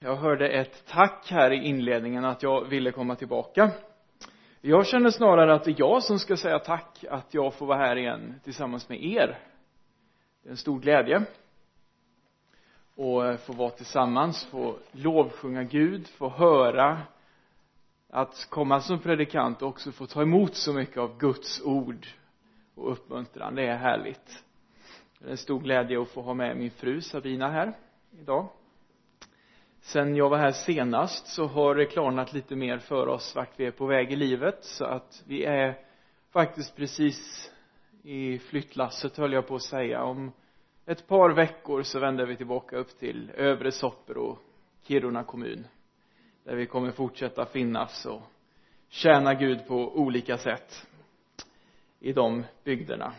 Jag hörde ett tack här i inledningen att jag ville komma tillbaka. Jag känner snarare att det är jag som ska säga tack att jag får vara här igen tillsammans med er. Det är en stor glädje. Och eh, få vara tillsammans, få lovsjunga Gud, få höra att komma som predikant och också få ta emot så mycket av Guds ord och uppmuntran. Det är härligt. Det är en stor glädje att få ha med min fru Sabina här idag sen jag var här senast så har det klarnat lite mer för oss vart vi är på väg i livet. Så att vi är faktiskt precis i flyttlasset höll jag på att säga. Om ett par veckor så vänder vi tillbaka upp till övre Soppero Kiruna kommun där vi kommer fortsätta finnas och tjäna Gud på olika sätt i de bygderna.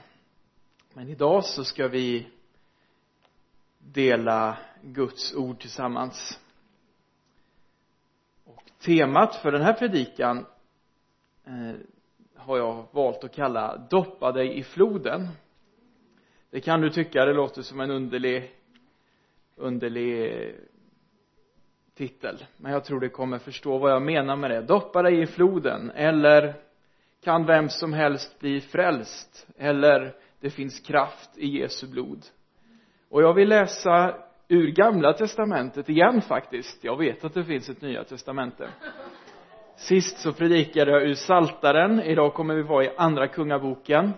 Men idag så ska vi dela Guds ord tillsammans temat för den här predikan eh, har jag valt att kalla doppa dig i floden. Det kan du tycka det låter som en underlig underlig titel men jag tror du kommer förstå vad jag menar med det. Doppa dig i floden eller kan vem som helst bli frälst eller det finns kraft i Jesu blod. Och jag vill läsa ur gamla testamentet igen faktiskt. Jag vet att det finns ett nya testamente. Sist så predikade jag ur saltaren. Idag kommer vi vara i andra kungaboken.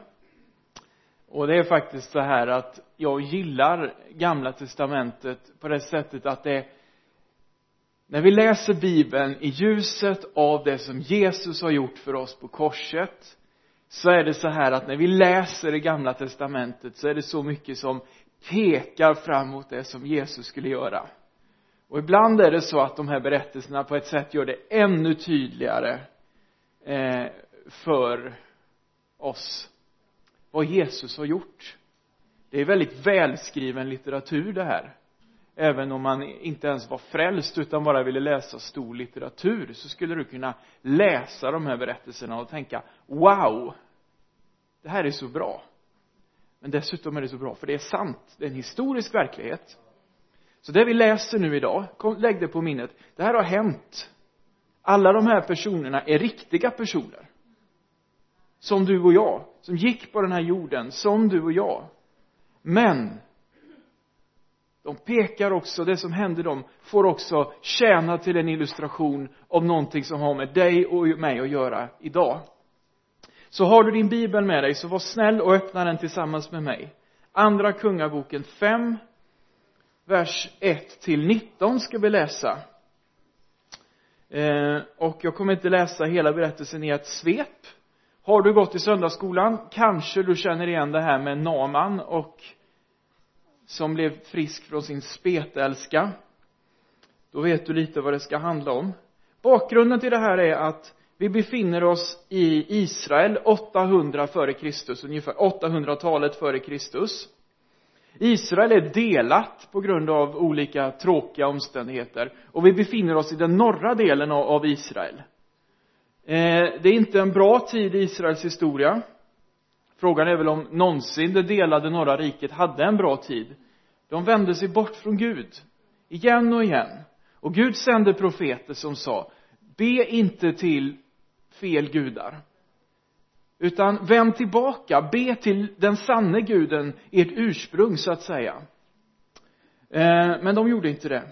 Och det är faktiskt så här att jag gillar gamla testamentet på det sättet att det när vi läser bibeln i ljuset av det som Jesus har gjort för oss på korset så är det så här att när vi läser det gamla testamentet så är det så mycket som pekar fram mot det som Jesus skulle göra. Och ibland är det så att de här berättelserna på ett sätt gör det ännu tydligare eh, för oss vad Jesus har gjort. Det är väldigt välskriven litteratur det här. Även om man inte ens var frälst utan bara ville läsa stor litteratur så skulle du kunna läsa de här berättelserna och tänka wow det här är så bra men dessutom är det så bra för det är sant. Det är en historisk verklighet. Så det vi läser nu idag kom, lägg det på minnet. Det här har hänt. Alla de här personerna är riktiga personer. Som du och jag som gick på den här jorden som du och jag. Men de pekar också, det som hände dem får också tjäna till en illustration av någonting som har med dig och mig att göra idag så har du din bibel med dig så var snäll och öppna den tillsammans med mig. Andra kungaboken 5 vers 1 till 19 ska vi läsa. Eh, och jag kommer inte läsa hela berättelsen i ett svep. Har du gått i söndagsskolan kanske du känner igen det här med Naman och som blev frisk från sin spetälska. Då vet du lite vad det ska handla om. Bakgrunden till det här är att vi befinner oss i Israel 800 före Kristus, ungefär 800-talet före Kristus. Israel är delat på grund av olika tråkiga omständigheter och vi befinner oss i den norra delen av Israel. Eh, det är inte en bra tid i Israels historia. Frågan är väl om någonsin det delade norra riket hade en bra tid. De vände sig bort från Gud, igen och igen. Och Gud sände profeter som sa, be inte till fel gudar. Utan vänd tillbaka, be till den sanne guden, ert ursprung så att säga. Eh, men de gjorde inte det.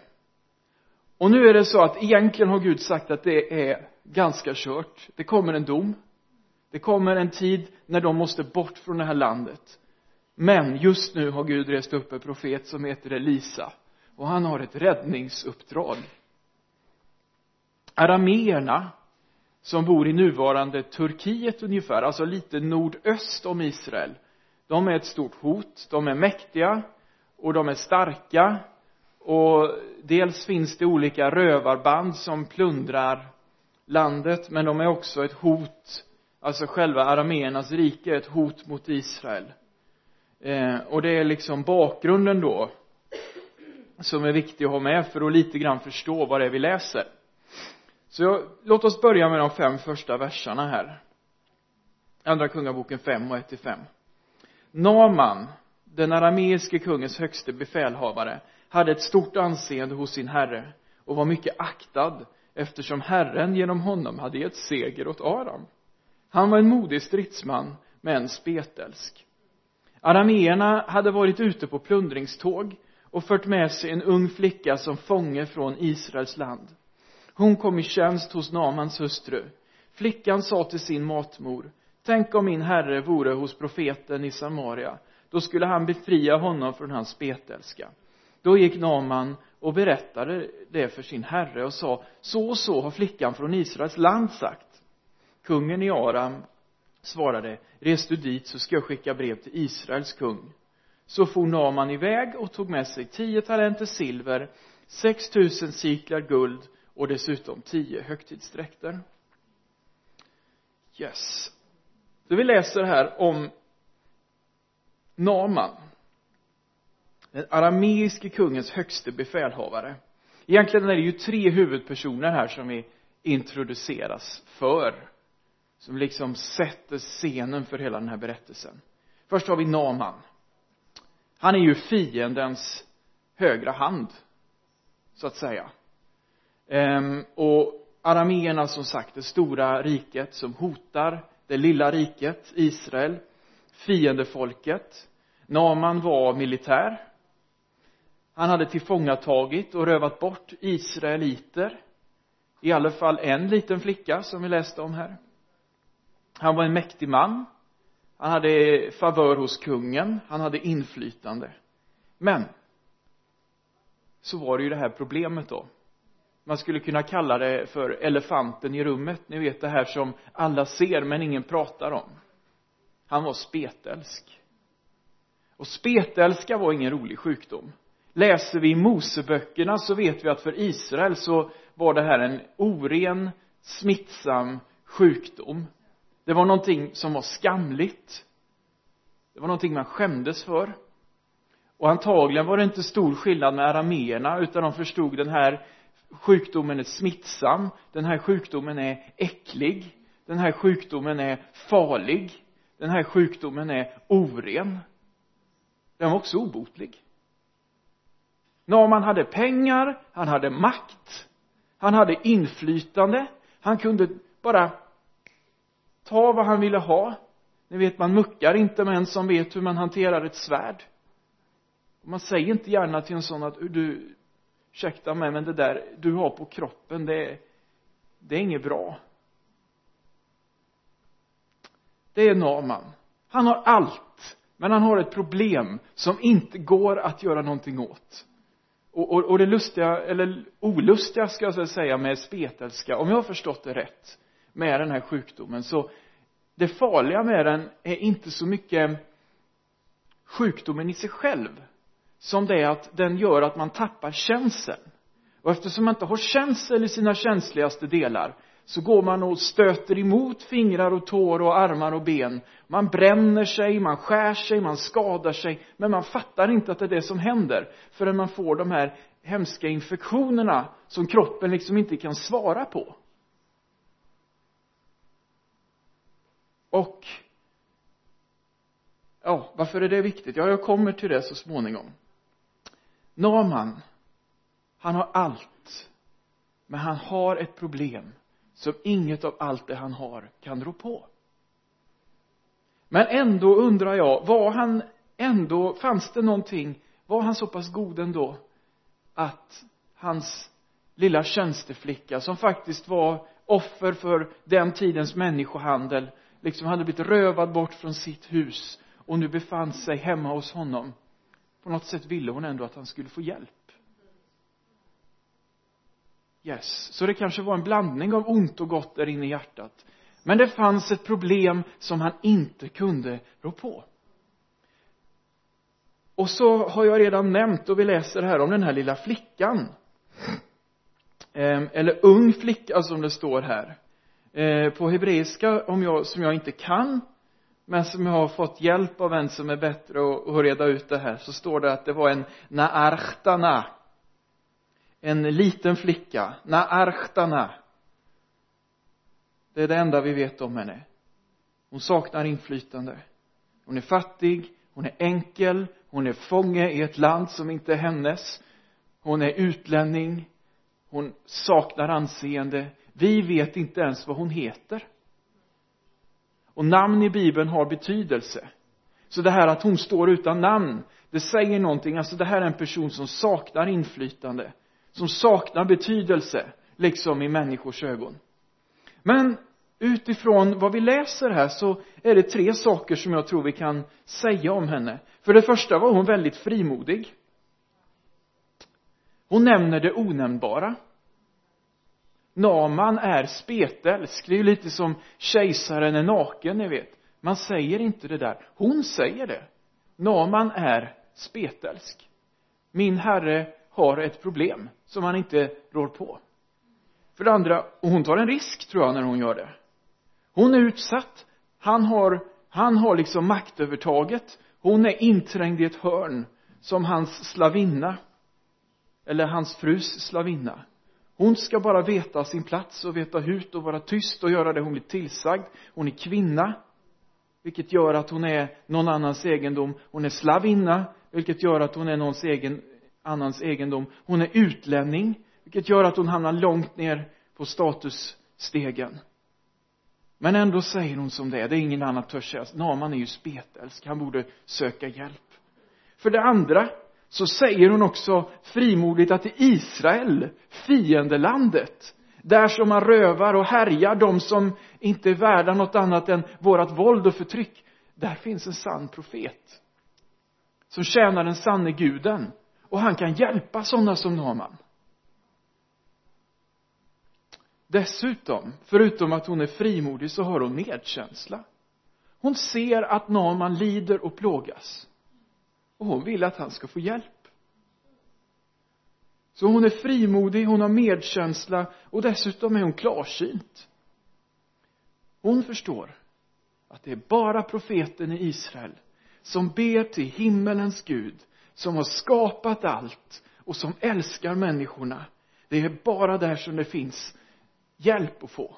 Och nu är det så att egentligen har Gud sagt att det är ganska kört. Det kommer en dom. Det kommer en tid när de måste bort från det här landet. Men just nu har Gud rest upp en profet som heter Elisa. Och han har ett räddningsuppdrag. Arameerna som bor i nuvarande Turkiet ungefär, alltså lite nordöst om Israel. De är ett stort hot, de är mäktiga och de är starka. Och dels finns det olika rövarband som plundrar landet men de är också ett hot alltså själva arameernas rike är ett hot mot Israel. Eh, och det är liksom bakgrunden då som är viktig att ha med för att lite grann förstå vad det är vi läser så jag, låt oss börja med de fem första verserna här andra kungaboken 5 och 1 till 5 Naman den arameiske kungens högste befälhavare hade ett stort anseende hos sin herre och var mycket aktad eftersom Herren genom honom hade gett seger åt Aram. Han var en modig stridsman men spetälsk. Arameerna hade varit ute på plundringståg och fört med sig en ung flicka som fånge från Israels land. Hon kom i tjänst hos Namans hustru. Flickan sa till sin matmor, tänk om min herre vore hos profeten i Samaria, då skulle han befria honom från hans spetälska. Då gick Naman och berättade det för sin herre och sa, så och så har flickan från Israels land sagt. Kungen i Aram svarade, res du dit så ska jag skicka brev till Israels kung. Så for Naman iväg och tog med sig tio talenter silver, sex tusen siklar guld och dessutom tio högtidsdräkter. Yes. Så vi läser här om Naman. Den arameiske kungens högste befälhavare. Egentligen är det ju tre huvudpersoner här som vi introduceras för. Som liksom sätter scenen för hela den här berättelsen. Först har vi Naman. Han är ju fiendens högra hand, så att säga. Ehm, och arameerna som sagt, det stora riket som hotar det lilla riket, Israel, fiendefolket. Naman var militär. Han hade tillfångatagit och rövat bort israeliter. I alla fall en liten flicka som vi läste om här. Han var en mäktig man. Han hade favör hos kungen. Han hade inflytande. Men så var det ju det här problemet då man skulle kunna kalla det för elefanten i rummet. Ni vet det här som alla ser men ingen pratar om. Han var spetälsk. Och spetälska var ingen rolig sjukdom. Läser vi i Moseböckerna så vet vi att för Israel så var det här en oren smittsam sjukdom. Det var någonting som var skamligt. Det var någonting man skämdes för. Och antagligen var det inte stor skillnad med arameerna utan de förstod den här sjukdomen är smittsam den här sjukdomen är äcklig den här sjukdomen är farlig den här sjukdomen är oren. Den var också obotlig. Naman hade pengar, han hade makt han hade inflytande han kunde bara ta vad han ville ha. Ni vet man muckar inte med en som vet hur man hanterar ett svärd. Man säger inte gärna till en sån att du ursäkta mig men det där du har på kroppen det är, det är inget bra. Det är Naman. Han har allt men han har ett problem som inte går att göra någonting åt. Och, och, och det lustiga, eller olustiga ska jag säga med spetälska, om jag har förstått det rätt med den här sjukdomen. Så det farliga med den är inte så mycket sjukdomen i sig själv som det är att den gör att man tappar känseln. Och eftersom man inte har känsel i sina känsligaste delar så går man och stöter emot fingrar och tår och armar och ben. Man bränner sig, man skär sig, man skadar sig men man fattar inte att det är det som händer förrän man får de här hemska infektionerna som kroppen liksom inte kan svara på. Och ja, varför är det viktigt? Ja, jag kommer till det så småningom. Naman han har allt men han har ett problem som inget av allt det han har kan rå på. Men ändå undrar jag var han ändå fanns det någonting var han så pass god ändå att hans lilla tjänsteflicka som faktiskt var offer för den tidens människohandel liksom hade blivit rövad bort från sitt hus och nu befann sig hemma hos honom på något sätt ville hon ändå att han skulle få hjälp. Yes. Så det kanske var en blandning av ont och gott där inne i hjärtat. Men det fanns ett problem som han inte kunde rå på. Och så har jag redan nämnt och vi läser här om den här lilla flickan. Ehm, eller ung flicka som det står här. Ehm, på hebreiska om jag, som jag inte kan men som jag har fått hjälp av en som är bättre att reda ut det här så står det att det var en naarchtana en liten flicka. Naarchtana det är det enda vi vet om henne. Hon saknar inflytande. Hon är fattig hon är enkel hon är fånge i ett land som inte är hennes. Hon är utlänning. Hon saknar anseende. Vi vet inte ens vad hon heter och namn i bibeln har betydelse. Så det här att hon står utan namn det säger någonting. Alltså det här är en person som saknar inflytande som saknar betydelse liksom i människors ögon. Men utifrån vad vi läser här så är det tre saker som jag tror vi kan säga om henne. För det första var hon väldigt frimodig. Hon nämner det onämnbara. Naman är spetälsk det är ju lite som kejsaren är naken ni vet. Man säger inte det där. Hon säger det. Naman är spetälsk. Min herre har ett problem som han inte rår på. För det andra och hon tar en risk tror jag när hon gör det. Hon är utsatt. Han har han har liksom maktövertaget. Hon är inträngd i ett hörn som hans slavinna eller hans frus slavinna hon ska bara veta sin plats och veta hut och vara tyst och göra det hon blir tillsagd. Hon är kvinna vilket gör att hon är någon annans egendom. Hon är slavinna vilket gör att hon är någons egen annans egendom. Hon är utlänning vilket gör att hon hamnar långt ner på statusstegen. Men ändå säger hon som det är. Det är ingen annan törs säga. Naman är ju spetälsk. Han borde söka hjälp. För det andra så säger hon också frimodigt att i Israel fiendelandet där som man rövar och härjar de som inte är värda något annat än vårat våld och förtryck där finns en sann profet som tjänar den sanne guden och han kan hjälpa sådana som Naman. Dessutom förutom att hon är frimodig så har hon medkänsla. Hon ser att Naman lider och plågas och hon vill att han ska få hjälp. Så hon är frimodig, hon har medkänsla och dessutom är hon klarsynt. Hon förstår att det är bara profeten i Israel som ber till himmelens Gud som har skapat allt och som älskar människorna. Det är bara där som det finns hjälp att få.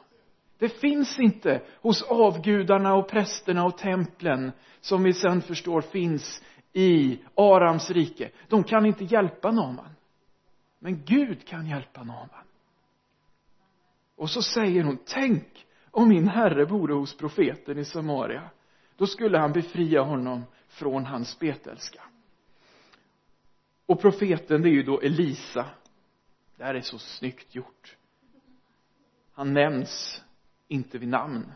Det finns inte hos avgudarna och prästerna och templen som vi sen förstår finns i Arams rike. De kan inte hjälpa Naman. Men Gud kan hjälpa Naman. Och så säger hon tänk om min herre borde hos profeten i Samaria. Då skulle han befria honom från hans betelska. och profeten det är ju då Elisa. Det här är så snyggt gjort. Han nämns inte vid namn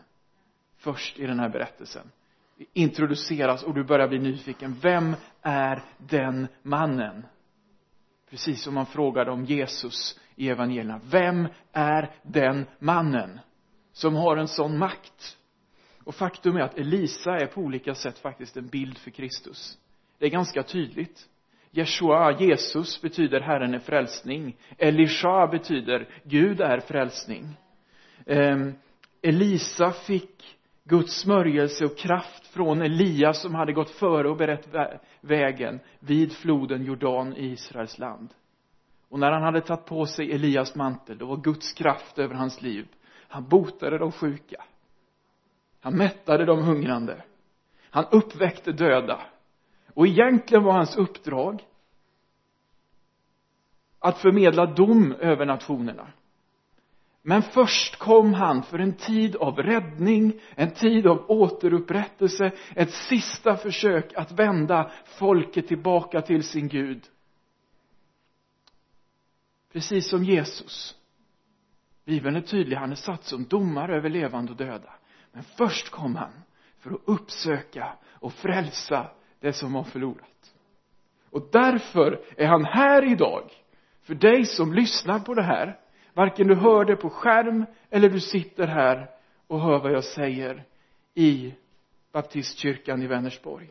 först i den här berättelsen introduceras och du börjar bli nyfiken. Vem är den mannen? Precis som man frågade om Jesus i evangelierna. Vem är den mannen som har en sån makt? Och faktum är att Elisa är på olika sätt faktiskt en bild för Kristus. Det är ganska tydligt. Jeshua, Jesus betyder Herren är frälsning. Elisha betyder Gud är frälsning. Ehm, Elisa fick Guds smörjelse och kraft från Elias som hade gått före och berett vägen vid floden Jordan i Israels land. Och när han hade tagit på sig Elias mantel då var Guds kraft över hans liv. Han botade de sjuka. Han mättade de hungrande. Han uppväckte döda. Och egentligen var hans uppdrag att förmedla dom över nationerna men först kom han för en tid av räddning, en tid av återupprättelse, ett sista försök att vända folket tillbaka till sin Gud. Precis som Jesus. Bibeln är tydlig, han är satt som domare över levande och döda. Men först kom han för att uppsöka och frälsa det som var förlorat. Och därför är han här idag, för dig som lyssnar på det här, varken du hör det på skärm eller du sitter här och hör vad jag säger i baptistkyrkan i Vänersborg.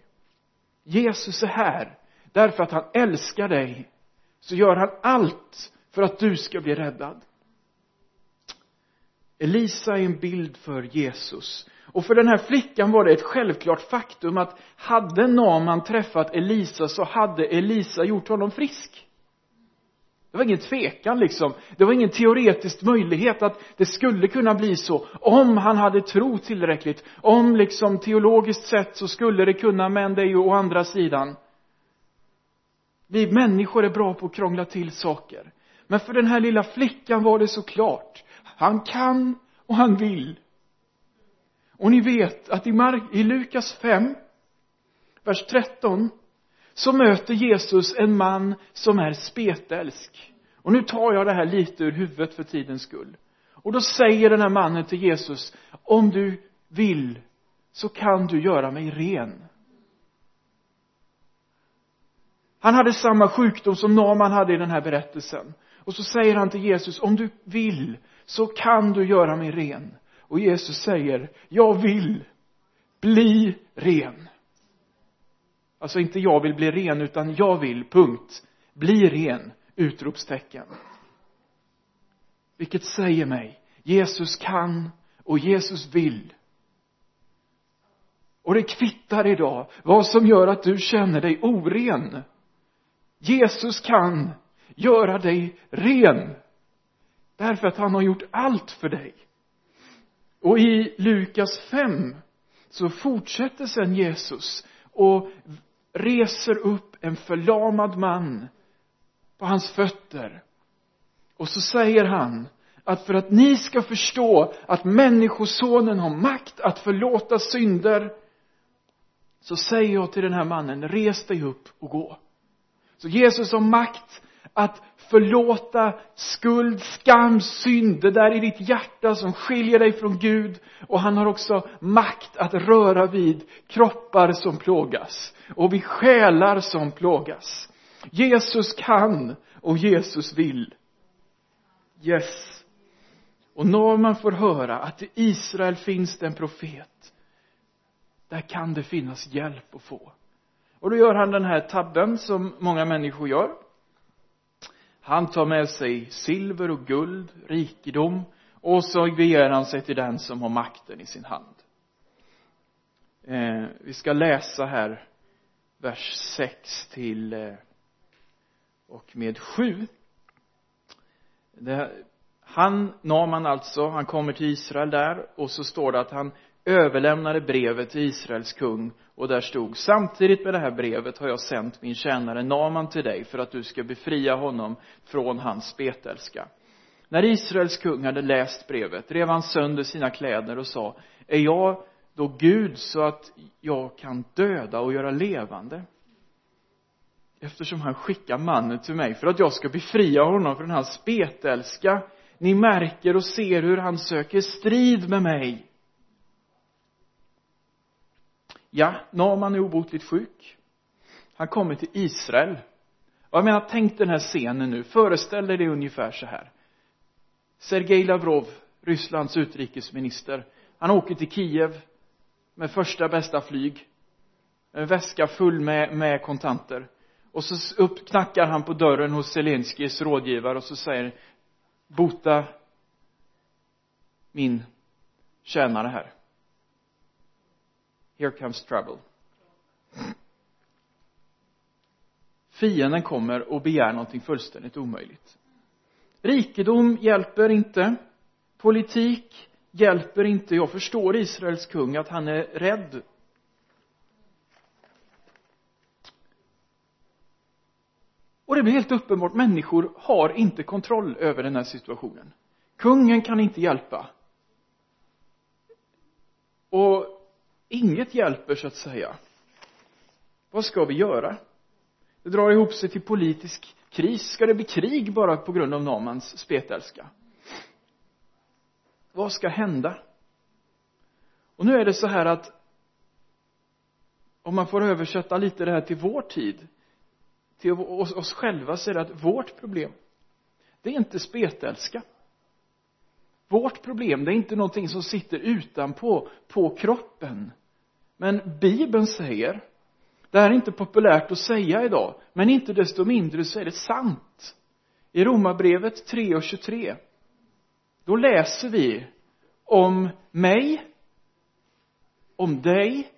Jesus är här. Därför att han älskar dig så gör han allt för att du ska bli räddad. Elisa är en bild för Jesus. Och för den här flickan var det ett självklart faktum att hade Naman träffat Elisa så hade Elisa gjort honom frisk det var ingen tvekan liksom. Det var ingen teoretisk möjlighet att det skulle kunna bli så. Om han hade tro tillräckligt om liksom teologiskt sett så skulle det kunna men det är ju å andra sidan. Vi människor är bra på att krångla till saker. Men för den här lilla flickan var det så klart. Han kan och han vill. Och ni vet att i, Mark i Lukas 5 vers 13 så möter Jesus en man som är spetälsk. Och nu tar jag det här lite ur huvudet för tidens skull. Och då säger den här mannen till Jesus om du vill så kan du göra mig ren. Han hade samma sjukdom som Naman hade i den här berättelsen. Och så säger han till Jesus om du vill så kan du göra mig ren. Och Jesus säger jag vill bli ren alltså inte jag vill bli ren utan jag vill punkt bli ren utropstecken. Vilket säger mig Jesus kan och Jesus vill. Och det kvittar idag vad som gör att du känner dig oren. Jesus kan göra dig ren därför att han har gjort allt för dig. Och i Lukas 5 så fortsätter sen Jesus och reser upp en förlamad man på hans fötter. Och så säger han att för att ni ska förstå att människosonen har makt att förlåta synder så säger jag till den här mannen res dig upp och gå. Så Jesus har makt att förlåta skuld, skam, synd, det där i ditt hjärta som skiljer dig från Gud. Och han har också makt att röra vid kroppar som plågas och vid själar som plågas. Jesus kan och Jesus vill. Yes. Och när man får höra att i Israel finns det en profet där kan det finnas hjälp att få. Och då gör han den här tabben som många människor gör han tar med sig silver och guld, rikedom och så beger han sig till den som har makten i sin hand. Eh, vi ska läsa här vers 6 till eh, och med 7 det, han, Naman alltså, han kommer till Israel där och så står det att han överlämnade brevet till Israels kung och där stod samtidigt med det här brevet har jag sänt min tjänare Naman till dig för att du ska befria honom från hans spetälska. När Israels kung hade läst brevet rev han sönder sina kläder och sa är jag då Gud så att jag kan döda och göra levande? Eftersom han skickar mannen till mig för att jag ska befria honom från hans spetälska ni märker och ser hur han söker strid med mig ja, Naman är obotligt sjuk. Han kommer till Israel. Och jag menar tänk den här scenen nu. Föreställ dig det ungefär så här. Sergej Lavrov Rysslands utrikesminister. Han åker till Kiev med första bästa flyg. En väska full med, med kontanter. Och så upp knackar han på dörren hos Zelenskis rådgivare och så säger bota min tjänare här here comes trouble. Fienden kommer och begär någonting fullständigt omöjligt. Rikedom hjälper inte. Politik hjälper inte. Jag förstår Israels kung att han är rädd. Och det blir helt uppenbart människor har inte kontroll över den här situationen. Kungen kan inte hjälpa. Och inget hjälper så att säga. Vad ska vi göra? Det drar ihop sig till politisk kris. Ska det bli krig bara på grund av Namans spetälska? Vad ska hända? Och nu är det så här att om man får översätta lite det här till vår tid till oss själva så är det att vårt problem det är inte spetälska vårt problem det är inte någonting som sitter utanpå på kroppen. Men bibeln säger det här är inte populärt att säga idag men inte desto mindre så är det sant. I romarbrevet 3 och 23 då läser vi om mig om dig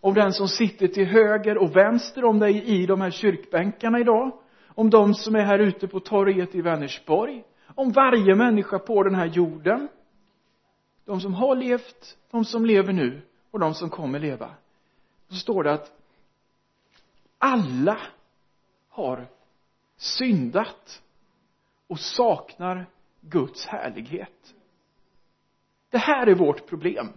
om den som sitter till höger och vänster om dig i de här kyrkbänkarna idag om de som är här ute på torget i Vänersborg om varje människa på den här jorden de som har levt, de som lever nu och de som kommer leva så står det att alla har syndat och saknar Guds härlighet. Det här är vårt problem.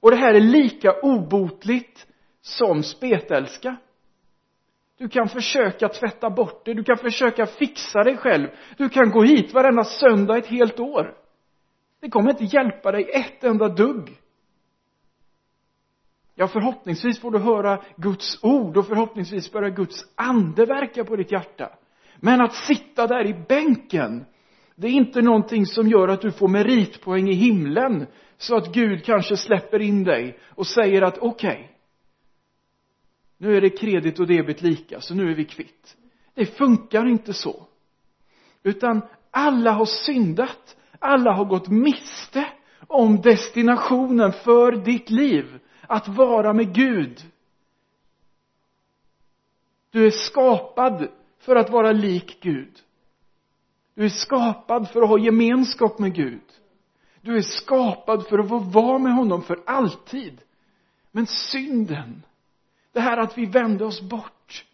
Och det här är lika obotligt som spetälska du kan försöka tvätta bort det, du kan försöka fixa dig själv. Du kan gå hit varenda söndag ett helt år. Det kommer inte hjälpa dig ett enda dugg. Ja förhoppningsvis får du höra Guds ord och förhoppningsvis börjar Guds ande verka på ditt hjärta. Men att sitta där i bänken det är inte någonting som gör att du får meritpoäng i himlen så att Gud kanske släpper in dig och säger att okej okay, nu är det kredit och debet lika så nu är vi kvitt. Det funkar inte så. Utan alla har syndat. Alla har gått miste om destinationen för ditt liv. Att vara med Gud. Du är skapad för att vara lik Gud. Du är skapad för att ha gemenskap med Gud. Du är skapad för att få vara med honom för alltid. Men synden det här att vi vänder oss bort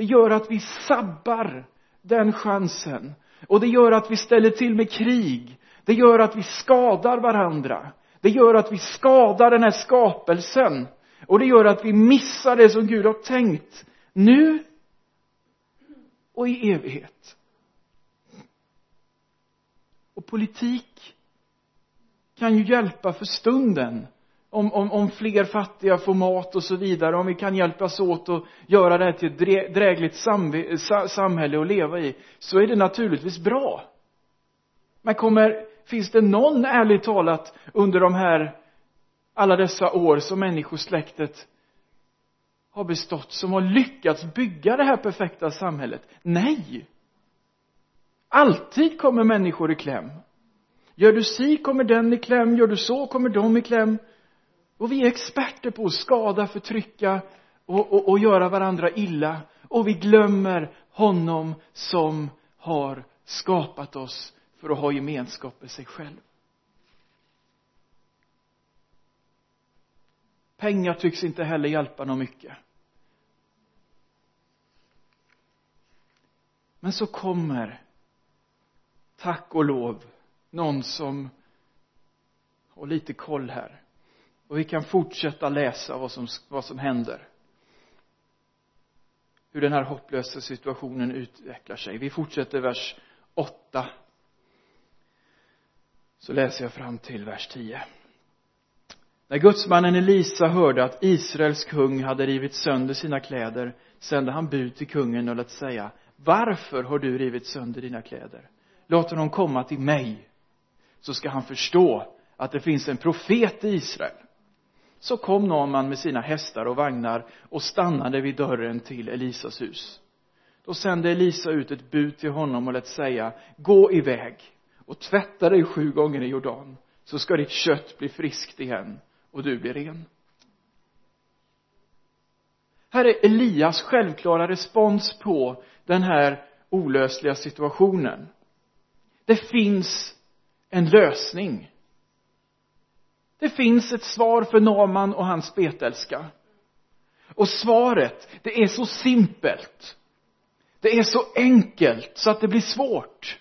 det gör att vi sabbar den chansen. Och det gör att vi ställer till med krig. Det gör att vi skadar varandra. Det gör att vi skadar den här skapelsen. Och det gör att vi missar det som Gud har tänkt nu och i evighet. Och politik kan ju hjälpa för stunden om, om, om fler fattiga får mat och så vidare, om vi kan hjälpas åt att göra det här till ett drägligt samhälle att leva i, så är det naturligtvis bra. Men kommer, finns det någon, ärligt talat, under de här, alla dessa år som människosläktet har bestått, som har lyckats bygga det här perfekta samhället? Nej! Alltid kommer människor i kläm. Gör du si kommer den i kläm, gör du så kommer de i kläm. Och vi är experter på att skada, förtrycka och, och, och göra varandra illa. Och vi glömmer honom som har skapat oss för att ha gemenskap med sig själv. Pengar tycks inte heller hjälpa någon mycket. Men så kommer, tack och lov, någon som har lite koll här. Och vi kan fortsätta läsa vad som, vad som händer. Hur den här hopplösa situationen utvecklar sig. Vi fortsätter vers 8. Så läser jag fram till vers 10. När gudsmannen Elisa hörde att Israels kung hade rivit sönder sina kläder sände han bud till kungen och lät säga varför har du rivit sönder dina kläder? Låt honom komma till mig så ska han förstå att det finns en profet i Israel så kom Naman med sina hästar och vagnar och stannade vid dörren till Elisas hus. Då sände Elisa ut ett bud till honom och lät säga, gå iväg och tvätta dig sju gånger i Jordan, så ska ditt kött bli friskt igen och du blir ren. Här är Elias självklara respons på den här olösliga situationen. Det finns en lösning det finns ett svar för Naman och hans spetälska. Och svaret, det är så simpelt. Det är så enkelt så att det blir svårt.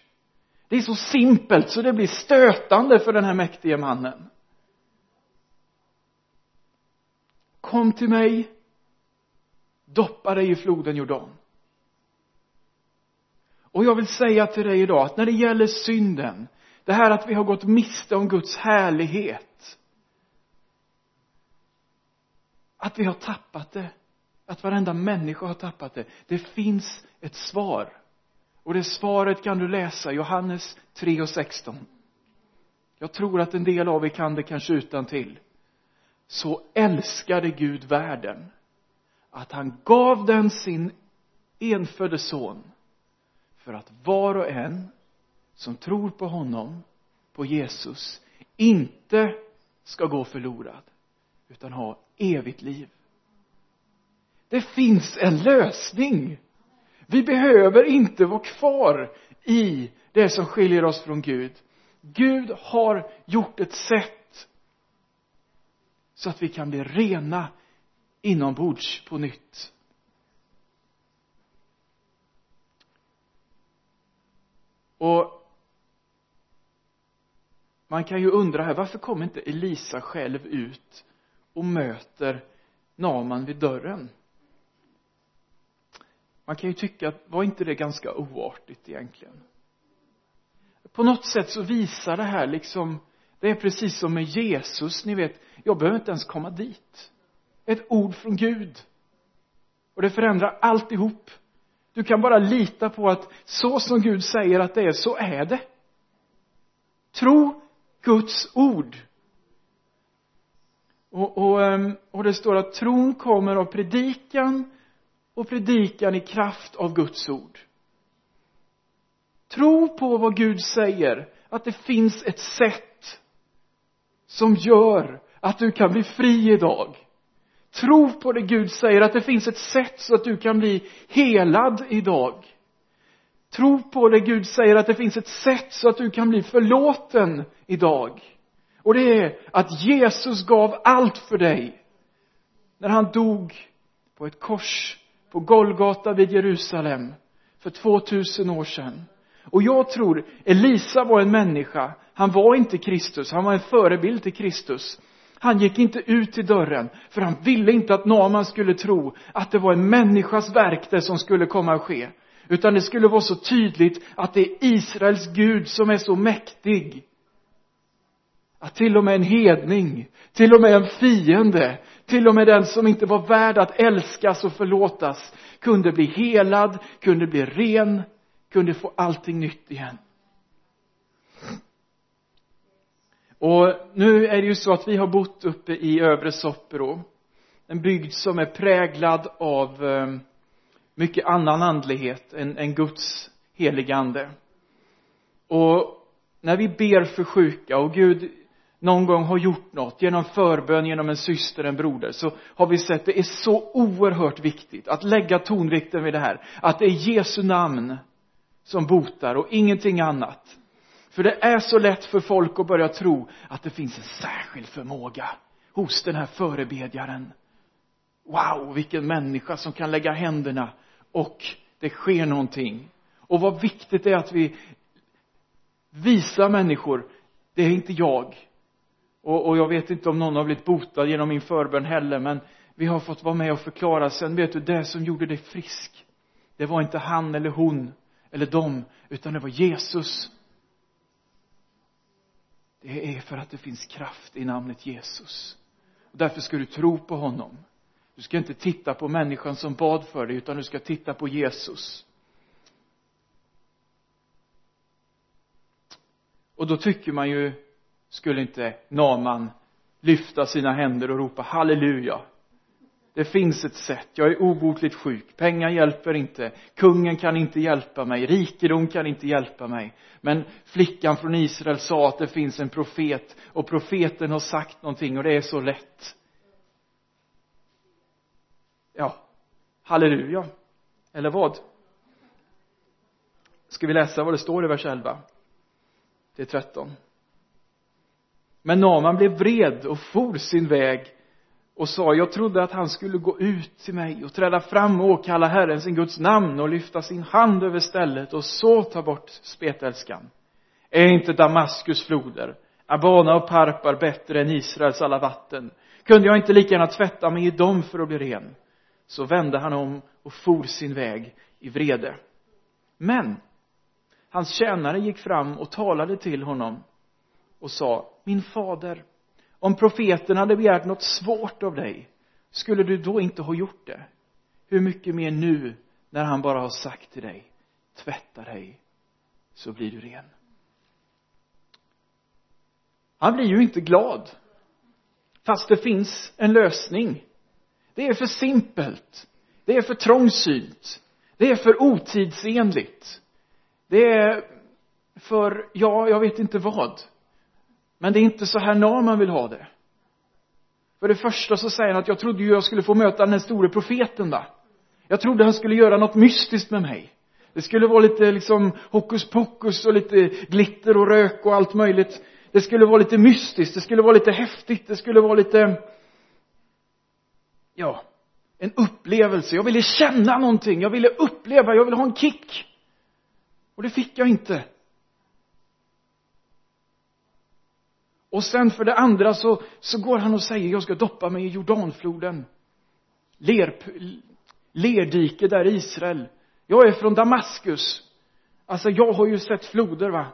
Det är så simpelt så det blir stötande för den här mäktige mannen. Kom till mig, doppa dig i floden Jordan. Och jag vill säga till dig idag att när det gäller synden, det här att vi har gått miste om Guds härlighet, att vi har tappat det. Att varenda människa har tappat det. Det finns ett svar. Och det svaret kan du läsa, Johannes 3 och 16. Jag tror att en del av er kan det kanske utan till. Så älskade Gud världen att han gav den sin enfödde son för att var och en som tror på honom, på Jesus, inte ska gå förlorad utan ha evigt liv. Det finns en lösning. Vi behöver inte vara kvar i det som skiljer oss från Gud. Gud har gjort ett sätt så att vi kan bli rena inombords på nytt. och man kan ju undra här varför kommer inte Elisa själv ut och möter Naman vid dörren. Man kan ju tycka att var inte det ganska oartigt egentligen? På något sätt så visar det här liksom det är precis som med Jesus ni vet jag behöver inte ens komma dit. Ett ord från Gud. Och det förändrar alltihop. Du kan bara lita på att så som Gud säger att det är så är det. Tro Guds ord och, och, ehm, och det står att tron kommer av predikan och predikan i kraft av Guds ord. Tro på vad Gud säger att det finns ett sätt som gör att du kan bli fri idag. Tro på det Gud säger att det finns ett sätt så att du kan bli helad idag. Tro på det Gud säger att det finns ett sätt så att du kan bli förlåten idag och det är att Jesus gav allt för dig när han dog på ett kors på Golgata vid Jerusalem för 2000 år sedan. Och jag tror Elisa var en människa. Han var inte Kristus, han var en förebild till Kristus. Han gick inte ut i dörren för han ville inte att Naman skulle tro att det var en människas verk det som skulle komma att ske. Utan det skulle vara så tydligt att det är Israels Gud som är så mäktig att till och med en hedning, till och med en fiende, till och med den som inte var värd att älskas och förlåtas kunde bli helad, kunde bli ren, kunde få allting nytt igen. Och nu är det ju så att vi har bott uppe i övre Soppero, en bygd som är präglad av eh, mycket annan andlighet än, än Guds heligande. Och när vi ber för sjuka och Gud någon gång har gjort något genom förbön, genom en syster, en broder, så har vi sett det är så oerhört viktigt att lägga tonvikten vid det här. Att det är Jesu namn som botar och ingenting annat. För det är så lätt för folk att börja tro att det finns en särskild förmåga hos den här förebedjaren. Wow, vilken människa som kan lägga händerna och det sker någonting. Och vad viktigt det är att vi visar människor, det är inte jag. Och, och jag vet inte om någon har blivit botad genom min förbön heller, men vi har fått vara med och förklara sen, vet du, det som gjorde dig frisk, det var inte han eller hon eller dem, utan det var Jesus. Det är för att det finns kraft i namnet Jesus. Och därför ska du tro på honom. Du ska inte titta på människan som bad för dig, utan du ska titta på Jesus. Och då tycker man ju, skulle inte Naman lyfta sina händer och ropa halleluja. Det finns ett sätt, jag är obotligt sjuk, pengar hjälper inte, kungen kan inte hjälpa mig, rikedom kan inte hjälpa mig. Men flickan från Israel sa att det finns en profet och profeten har sagt någonting och det är så lätt ja, halleluja. Eller vad? Ska vi läsa vad det står i vers 11? Det är 13. Men Naman blev vred och for sin väg och sa, jag trodde att han skulle gå ut till mig och träda fram och åkalla Herren sin Guds namn och lyfta sin hand över stället och så ta bort spetälskan. Är inte Damaskus floder, Abana och Parpar bättre än Israels alla vatten? Kunde jag inte lika gärna tvätta mig i dem för att bli ren? så vände han om och for sin väg i vrede. Men hans tjänare gick fram och talade till honom och sa, min fader, om profeten hade begärt något svårt av dig, skulle du då inte ha gjort det? Hur mycket mer nu när han bara har sagt till dig, tvätta dig, så blir du ren. Han blir ju inte glad, fast det finns en lösning. Det är för simpelt. Det är för trångsynt. Det är för otidsenligt. Det är för, ja, jag vet inte vad. Men det är inte så här när man vill ha det. För det första så säger han att jag trodde ju jag skulle få möta den store profeten va. Jag trodde han skulle göra något mystiskt med mig. Det skulle vara lite liksom hokus pokus och lite glitter och rök och allt möjligt. Det skulle vara lite mystiskt, det skulle vara lite häftigt, det skulle vara lite ja, en upplevelse. Jag ville känna någonting, jag ville uppleva, jag ville ha en kick. Och det fick jag inte. Och sen för det andra så, så går han och säger jag ska doppa mig i Jordanfloden. Ler, lerdike där i Israel. Jag är från Damaskus. Alltså jag har ju sett floder va?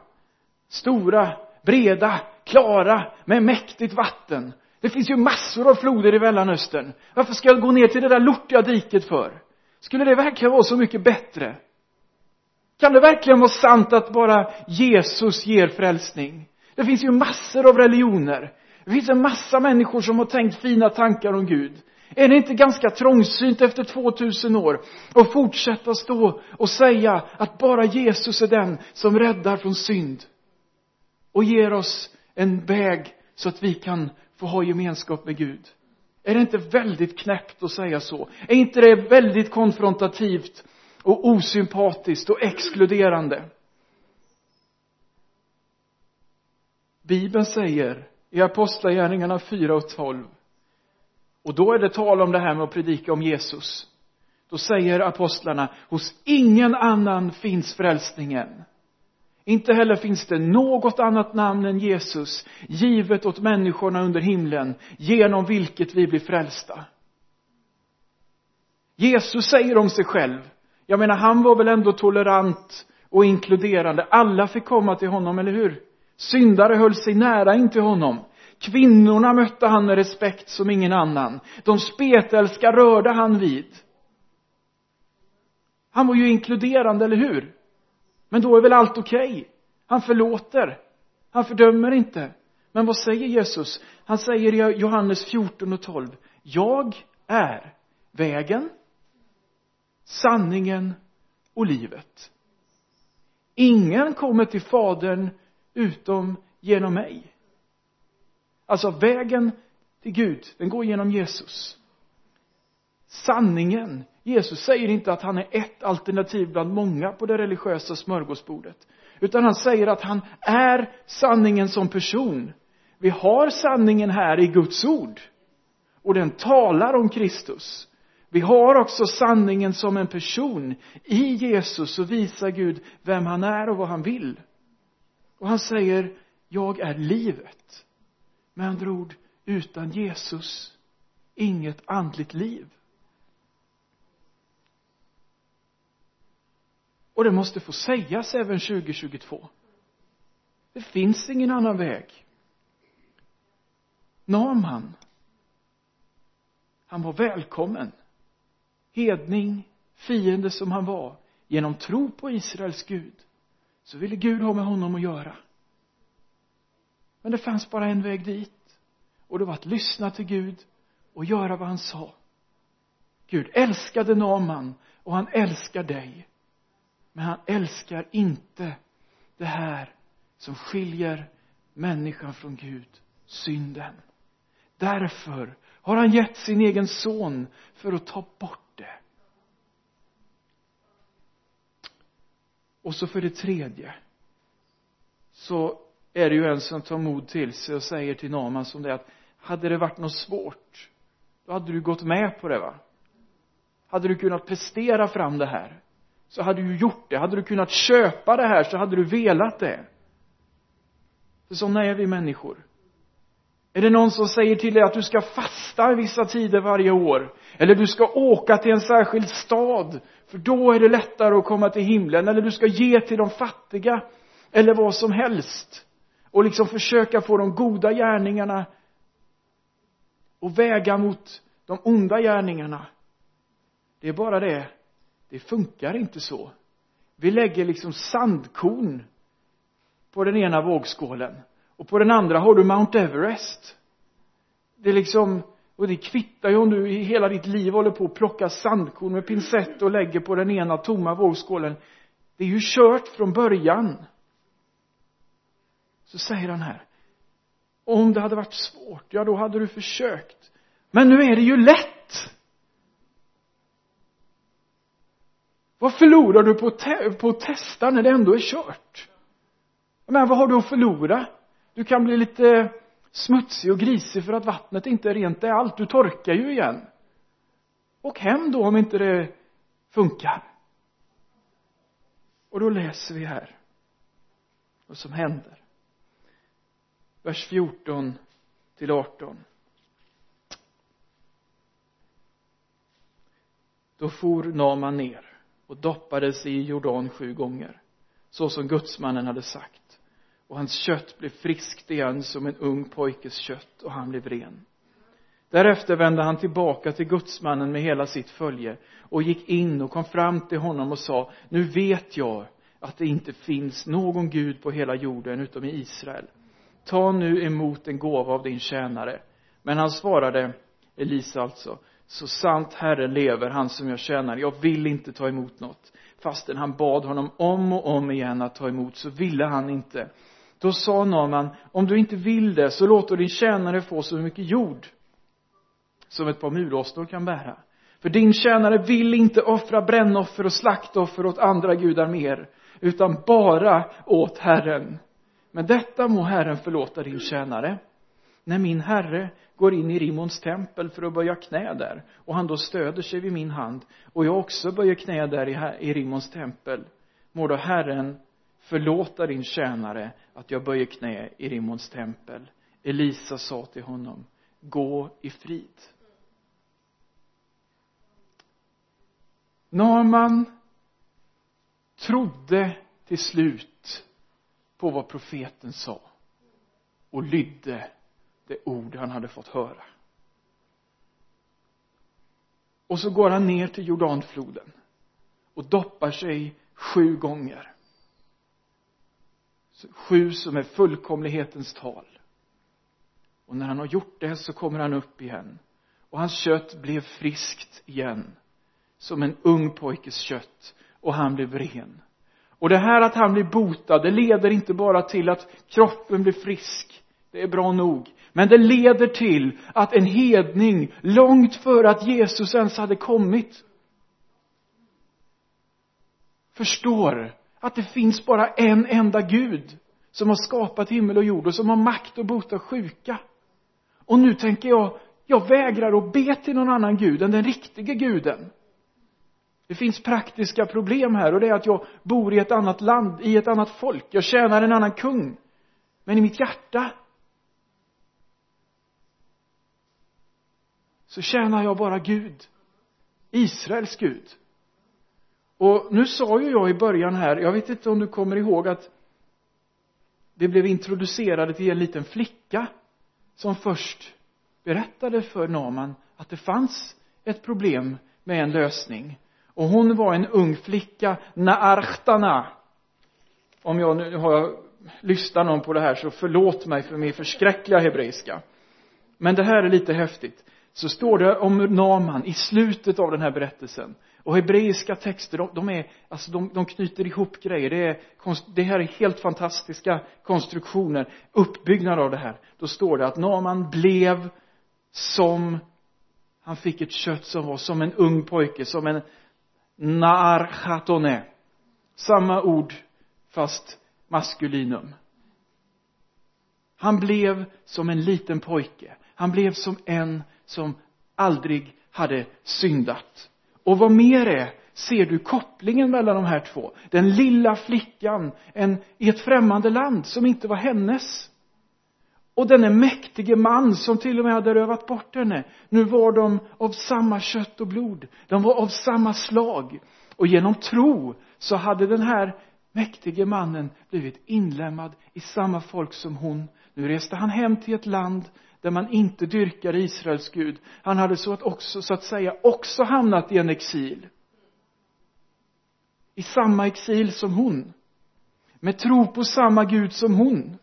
Stora, breda, klara med mäktigt vatten. Det finns ju massor av floder i Mellanöstern. Varför ska jag gå ner till det där lortiga diket för? Skulle det verkligen vara så mycket bättre? Kan det verkligen vara sant att bara Jesus ger frälsning? Det finns ju massor av religioner. Det finns en massa människor som har tänkt fina tankar om Gud. Är det inte ganska trångsynt efter 2000 år att fortsätta stå och säga att bara Jesus är den som räddar från synd och ger oss en väg så att vi kan få ha gemenskap med Gud? Är det inte väldigt knäppt att säga så? Är inte det väldigt konfrontativt och osympatiskt och exkluderande? Bibeln säger i Apostlagärningarna 4 och 12 och då är det tal om det här med att predika om Jesus. Då säger apostlarna hos ingen annan finns frälsningen. Inte heller finns det något annat namn än Jesus givet åt människorna under himlen genom vilket vi blir frälsta. Jesus säger om sig själv. Jag menar han var väl ändå tolerant och inkluderande. Alla fick komma till honom, eller hur? Syndare höll sig nära in till honom. Kvinnorna mötte han med respekt som ingen annan. De spetälska rörde han vid. Han var ju inkluderande, eller hur? Men då är väl allt okej? Okay. han förlåter. Han fördömer inte. Men vad säger Jesus? Han säger i Johannes 14 och 12 jag är vägen sanningen och livet. Ingen kommer till fadern utom genom mig. Alltså vägen till Gud den går genom Jesus. Sanningen Jesus säger inte att han är ett alternativ bland många på det religiösa smörgåsbordet utan han säger att han är sanningen som person. Vi har sanningen här i Guds ord och den talar om Kristus. Vi har också sanningen som en person i Jesus Så visar Gud vem han är och vad han vill och han säger jag är livet. Med andra ord utan Jesus inget andligt liv. Och det måste få sägas även 2022 det finns ingen annan väg. Naman han var välkommen. Hedning fiende som han var genom tro på Israels Gud så ville Gud ha med honom att göra. Men det fanns bara en väg dit. Och det var att lyssna till Gud och göra vad han sa. Gud älskade Naman och han älskar dig. Men han älskar inte det här som skiljer människan från Gud synden. Därför har han gett sin egen son för att ta bort det och så för det tredje så är det ju en som tar mod till sig och säger till Naman som det att hade det varit något svårt då hade du gått med på det va? Hade du kunnat prestera fram det här så hade du gjort det. Hade du kunnat köpa det här så hade du velat det. För sådana är vi människor är det någon som säger till dig att du ska fasta vissa tider varje år? Eller du ska åka till en särskild stad? För då är det lättare att komma till himlen. Eller du ska ge till de fattiga. Eller vad som helst. Och liksom försöka få de goda gärningarna. Och väga mot de onda gärningarna. Det är bara det. Det funkar inte så. Vi lägger liksom sandkorn på den ena vågskålen och på den andra har du Mount Everest. Det är liksom och det kvittar ju om du i hela ditt liv håller på att plocka sandkorn med pincett och lägger på den ena tomma vågskålen. Det är ju kört från början. Så säger han här om det hade varit svårt, ja då hade du försökt. Men nu är det ju lätt. Vad förlorar du på, te på att testa när det ändå är kört? Men vad har du att förlora? Du kan bli lite smutsig och grisig för att vattnet inte är rent. Det är allt. Du torkar ju igen. Och hem då om inte det funkar. Och då läser vi här vad som händer. Vers 14 till 18 då for Naman ner och doppade sig i Jordan sju gånger så som gudsmannen hade sagt och hans kött blev friskt igen som en ung pojkes kött och han blev ren därefter vände han tillbaka till gudsmannen med hela sitt följe och gick in och kom fram till honom och sa nu vet jag att det inte finns någon gud på hela jorden utom i Israel ta nu emot en gåva av din tjänare men han svarade Elisa alltså så sant Herren lever, han som jag tjänar, jag vill inte ta emot något. Fastän han bad honom om och om igen att ta emot så ville han inte. Då sa Naman, om du inte vill det så låt din tjänare få så mycket jord som ett par mulåsnor kan bära. För din tjänare vill inte offra brännoffer och slaktoffer åt andra gudar mer, utan bara åt Herren. Men detta må Herren förlåta din tjänare. När min herre går in i Rimons tempel för att böja knä där och han då stöder sig vid min hand och jag också böjer knä där i, i Rimons tempel må då Herren förlåta din tjänare att jag böjer knä i Rimons tempel. Elisa sa till honom, gå i frid. Naman trodde till slut på vad profeten sa och lydde det ord han hade fått höra. Och så går han ner till Jordanfloden och doppar sig sju gånger. Sju som är fullkomlighetens tal. Och när han har gjort det så kommer han upp igen. Och hans kött blev friskt igen. Som en ung pojkes kött. Och han blev ren. Och det här att han blir botad, det leder inte bara till att kroppen blir frisk. Det är bra nog. Men det leder till att en hedning, långt före att Jesus ens hade kommit, förstår att det finns bara en enda Gud som har skapat himmel och jord och som har makt att bota sjuka. Och nu tänker jag, jag vägrar att be till någon annan Gud än den riktiga guden. Det finns praktiska problem här och det är att jag bor i ett annat land, i ett annat folk. Jag tjänar en annan kung. Men i mitt hjärta så tjänar jag bara Gud. Israels Gud. Och nu sa ju jag i början här, jag vet inte om du kommer ihåg att vi blev introducerade till en liten flicka som först berättade för Naman att det fanns ett problem med en lösning. Och hon var en ung flicka, Naarchtana. Om jag nu har jag lyssnar någon på det här så förlåt mig för min förskräckliga hebreiska. Men det här är lite häftigt så står det om Naman i slutet av den här berättelsen. Och hebreiska texter, de, de är, alltså de, de, knyter ihop grejer. Det, är, det här är helt fantastiska konstruktioner, uppbyggnad av det här. Då står det att Naman blev som, han fick ett kött som var som en ung pojke, som en narchatone. Samma ord, fast maskulinum. Han blev som en liten pojke. Han blev som en som aldrig hade syndat. Och vad mer är, ser du kopplingen mellan de här två? Den lilla flickan en, i ett främmande land som inte var hennes. Och denne mäktige man som till och med hade rövat bort henne. Nu var de av samma kött och blod. De var av samma slag. Och genom tro så hade den här mäktige mannen blivit inlemmad i samma folk som hon. Nu reste han hem till ett land där man inte dyrkar Israels Gud. Han hade så att, också, så att säga också hamnat i en exil. I samma exil som hon. Med tro på samma Gud som hon.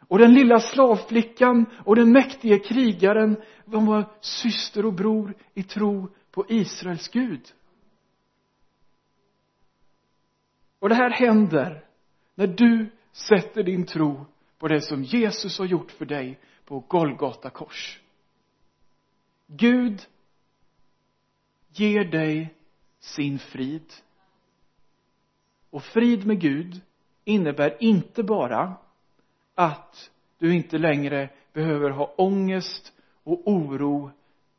Och den lilla slavflickan och den mäktige krigaren, de var syster och bror i tro på Israels Gud. Och det här händer när du sätter din tro på det som Jesus har gjort för dig på Golgata kors. Gud ger dig sin frid. Och frid med Gud innebär inte bara att du inte längre behöver ha ångest och oro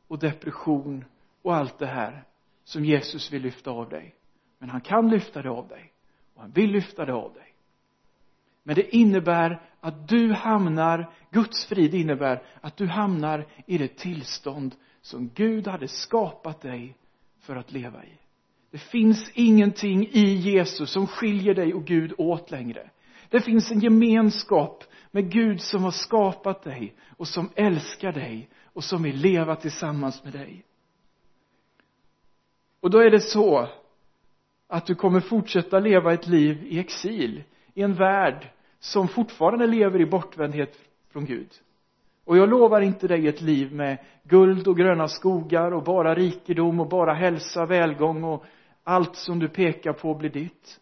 och depression och allt det här som Jesus vill lyfta av dig. Men han kan lyfta det av dig och han vill lyfta det av dig. Men det innebär att du hamnar, Guds frid innebär att du hamnar i det tillstånd som Gud hade skapat dig för att leva i. Det finns ingenting i Jesus som skiljer dig och Gud åt längre. Det finns en gemenskap med Gud som har skapat dig och som älskar dig och som vill leva tillsammans med dig. Och då är det så att du kommer fortsätta leva ett liv i exil i en värld som fortfarande lever i bortvändhet från Gud. Och jag lovar inte dig ett liv med guld och gröna skogar och bara rikedom och bara hälsa, välgång och allt som du pekar på blir ditt.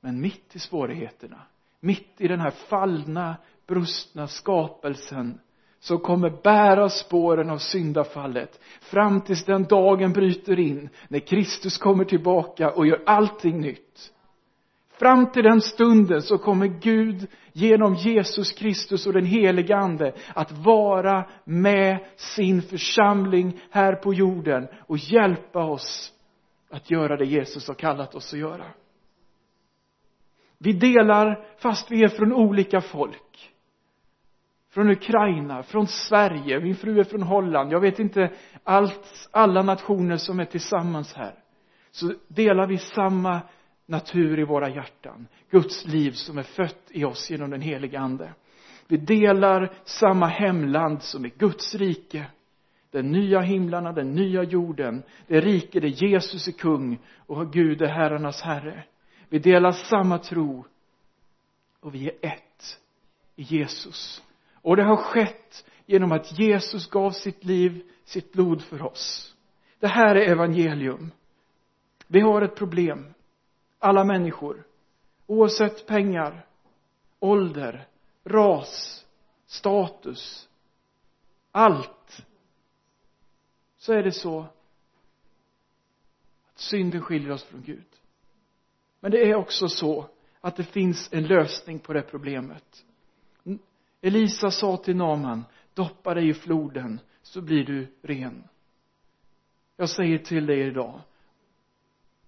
Men mitt i svårigheterna, mitt i den här fallna, brustna skapelsen som kommer bära spåren av syndafallet fram tills den dagen bryter in när Kristus kommer tillbaka och gör allting nytt. Fram till den stunden så kommer Gud genom Jesus Kristus och den helige Ande att vara med sin församling här på jorden och hjälpa oss att göra det Jesus har kallat oss att göra. Vi delar, fast vi är från olika folk. Från Ukraina, från Sverige, min fru är från Holland, jag vet inte allt, alla nationer som är tillsammans här. Så delar vi samma natur i våra hjärtan. Guds liv som är fött i oss genom den helige Ande. Vi delar samma hemland som är Guds rike. Den nya himlarna, den nya jorden, det rike där Jesus är kung och Gud är herrarnas herre. Vi delar samma tro och vi är ett i Jesus. Och det har skett genom att Jesus gav sitt liv, sitt blod för oss. Det här är evangelium. Vi har ett problem. Alla människor. Oavsett pengar, ålder, ras, status, allt. Så är det så att synden skiljer oss från Gud. Men det är också så att det finns en lösning på det problemet. Elisa sa till Naman, doppa dig i floden så blir du ren. Jag säger till dig idag,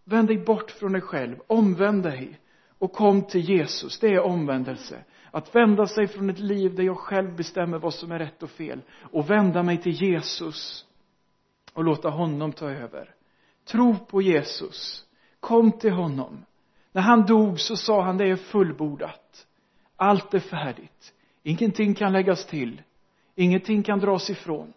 vänd dig bort från dig själv, omvänd dig och kom till Jesus. Det är omvändelse. Att vända sig från ett liv där jag själv bestämmer vad som är rätt och fel och vända mig till Jesus och låta honom ta över. Tro på Jesus. Kom till honom. När han dog så sa han det är fullbordat. Allt är färdigt. Ingenting kan läggas till. Ingenting kan dras ifrån.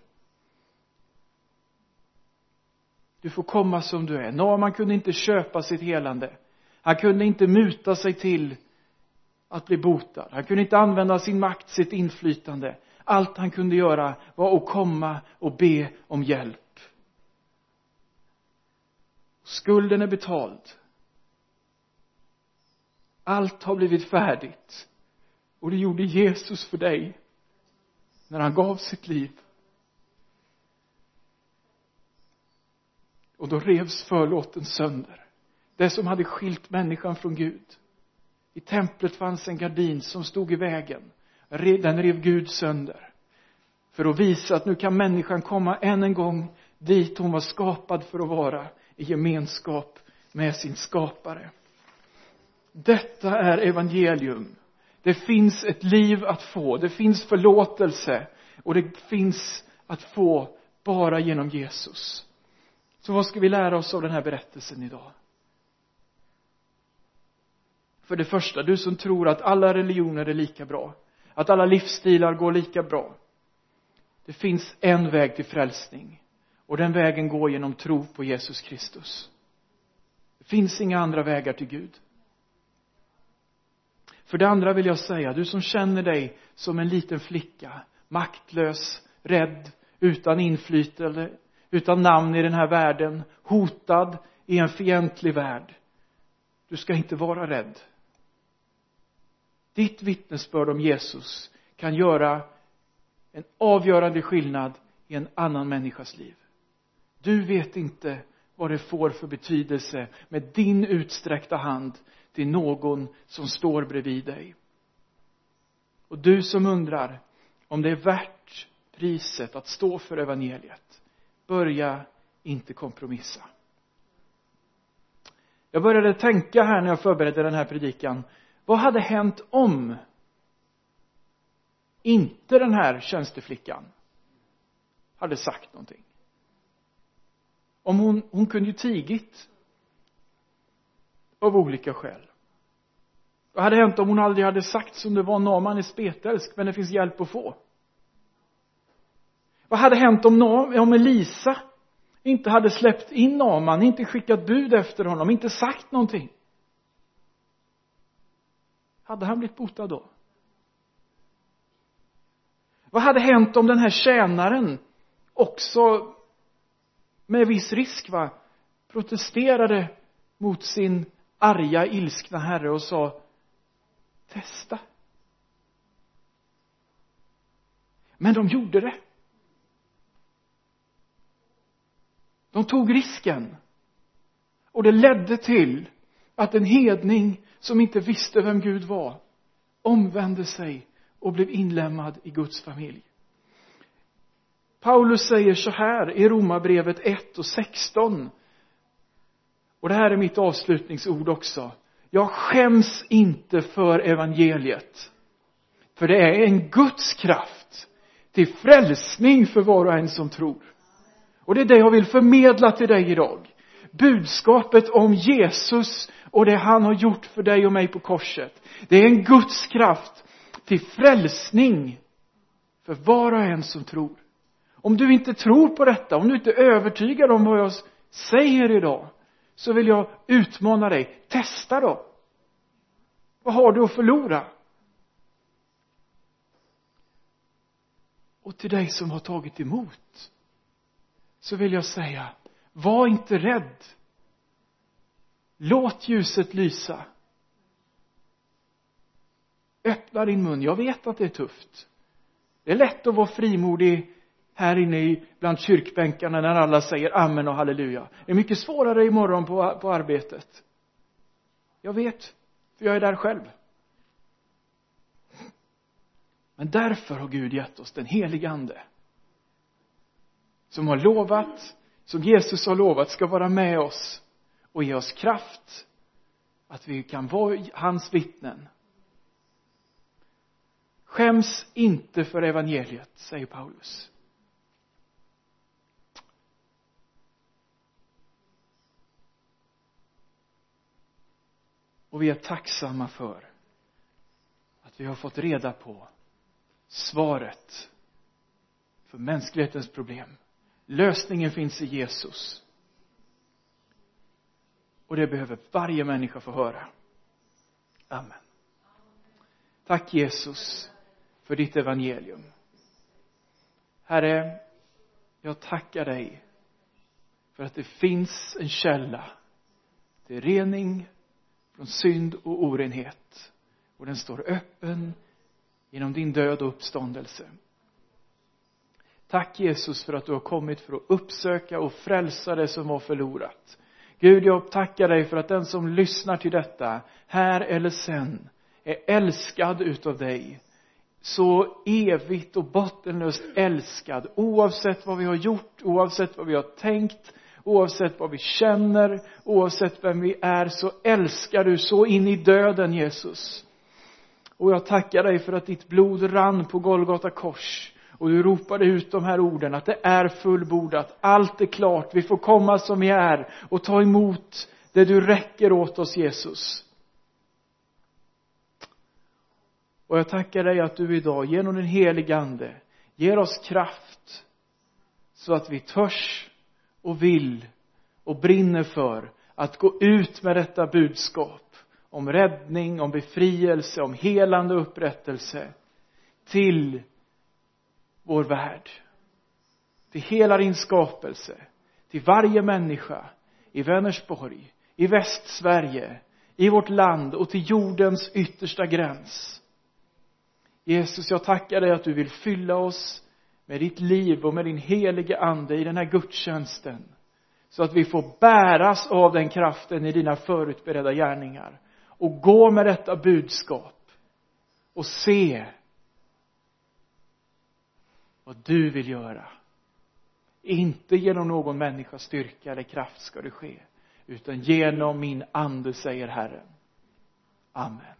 Du får komma som du är. Naman kunde inte köpa sitt helande. Han kunde inte muta sig till att bli botad. Han kunde inte använda sin makt, sitt inflytande. Allt han kunde göra var att komma och be om hjälp. Skulden är betald. Allt har blivit färdigt. Och det gjorde Jesus för dig när han gav sitt liv. Och då revs förlåten sönder. Det som hade skilt människan från Gud. I templet fanns en gardin som stod i vägen. Den rev Gud sönder. För att visa att nu kan människan komma än en gång dit hon var skapad för att vara. I gemenskap med sin skapare. Detta är evangelium. Det finns ett liv att få. Det finns förlåtelse. Och det finns att få bara genom Jesus. Så vad ska vi lära oss av den här berättelsen idag? För det första, du som tror att alla religioner är lika bra. Att alla livsstilar går lika bra. Det finns en väg till frälsning. Och den vägen går genom tro på Jesus Kristus. Det finns inga andra vägar till Gud. För det andra vill jag säga, du som känner dig som en liten flicka, maktlös, rädd, utan inflytande, utan namn i den här världen, hotad i en fientlig värld. Du ska inte vara rädd. Ditt vittnesbörd om Jesus kan göra en avgörande skillnad i en annan människas liv. Du vet inte vad det får för betydelse med din utsträckta hand till någon som står bredvid dig. Och du som undrar om det är värt priset att stå för evangeliet, börja inte kompromissa. Jag började tänka här när jag förberedde den här predikan. Vad hade hänt om inte den här tjänsteflickan hade sagt någonting? Om hon, hon kunde ju tigit av olika skäl. Vad hade hänt om hon aldrig hade sagt som det var? Naman är spetälsk men det finns hjälp att få vad hade hänt om, om Elisa inte hade släppt in Naman, inte skickat bud efter honom, inte sagt någonting? Hade han blivit botad då? Vad hade hänt om den här tjänaren också med viss risk va protesterade mot sin arga ilskna herre och sa testa. Men de gjorde det. De tog risken. Och det ledde till att en hedning som inte visste vem Gud var omvände sig och blev inlemmad i Guds familj. Paulus säger så här i Romarbrevet 1 och 16 och det här är mitt avslutningsord också. Jag skäms inte för evangeliet för det är en Guds kraft till frälsning för var och en som tror och det är det jag vill förmedla till dig idag. Budskapet om Jesus och det han har gjort för dig och mig på korset. Det är en Guds kraft till frälsning för var och en som tror. Om du inte tror på detta, om du inte är övertygad om vad jag säger idag så vill jag utmana dig, testa då. Vad har du att förlora? Och till dig som har tagit emot så vill jag säga var inte rädd. Låt ljuset lysa. Öppna din mun. Jag vet att det är tufft. Det är lätt att vara frimodig här inne i bland kyrkbänkarna när alla säger amen och halleluja. Det är mycket svårare imorgon på, på arbetet. Jag vet för jag är där själv. Men därför har Gud gett oss den helige ande som har lovat som Jesus har lovat ska vara med oss och ge oss kraft att vi kan vara hans vittnen. Skäms inte för evangeliet säger Paulus. Och vi är tacksamma för att vi har fått reda på svaret för mänsklighetens problem lösningen finns i Jesus. Och det behöver varje människa få höra. Amen. Tack Jesus för ditt evangelium. Herre jag tackar dig för att det finns en källa till rening från synd och orenhet. Och den står öppen genom din död och uppståndelse tack Jesus för att du har kommit för att uppsöka och frälsa det som var förlorat. Gud jag tackar dig för att den som lyssnar till detta här eller sen är älskad utav dig. Så evigt och bottenlöst älskad oavsett vad vi har gjort, oavsett vad vi har tänkt oavsett vad vi känner, oavsett vem vi är så älskar du så in i döden Jesus. Och jag tackar dig för att ditt blod rann på Golgata kors och du ropade ut de här orden att det är fullbordat, allt är klart, vi får komma som vi är och ta emot det du räcker åt oss Jesus. Och jag tackar dig att du idag genom den helige ande ger oss kraft så att vi törs och vill och brinner för att gå ut med detta budskap om räddning, om befrielse, om helande och upprättelse till vår värld. Till hela din skapelse till varje människa i Vänersborg i Västsverige i vårt land och till jordens yttersta gräns. Jesus jag tackar dig att du vill fylla oss med ditt liv och med din helige ande i den här gudstjänsten så att vi får bäras av den kraften i dina förutberedda gärningar och gå med detta budskap och se vad du vill göra. Inte genom någon människas styrka eller kraft ska det ske utan genom min ande säger Herren. Amen.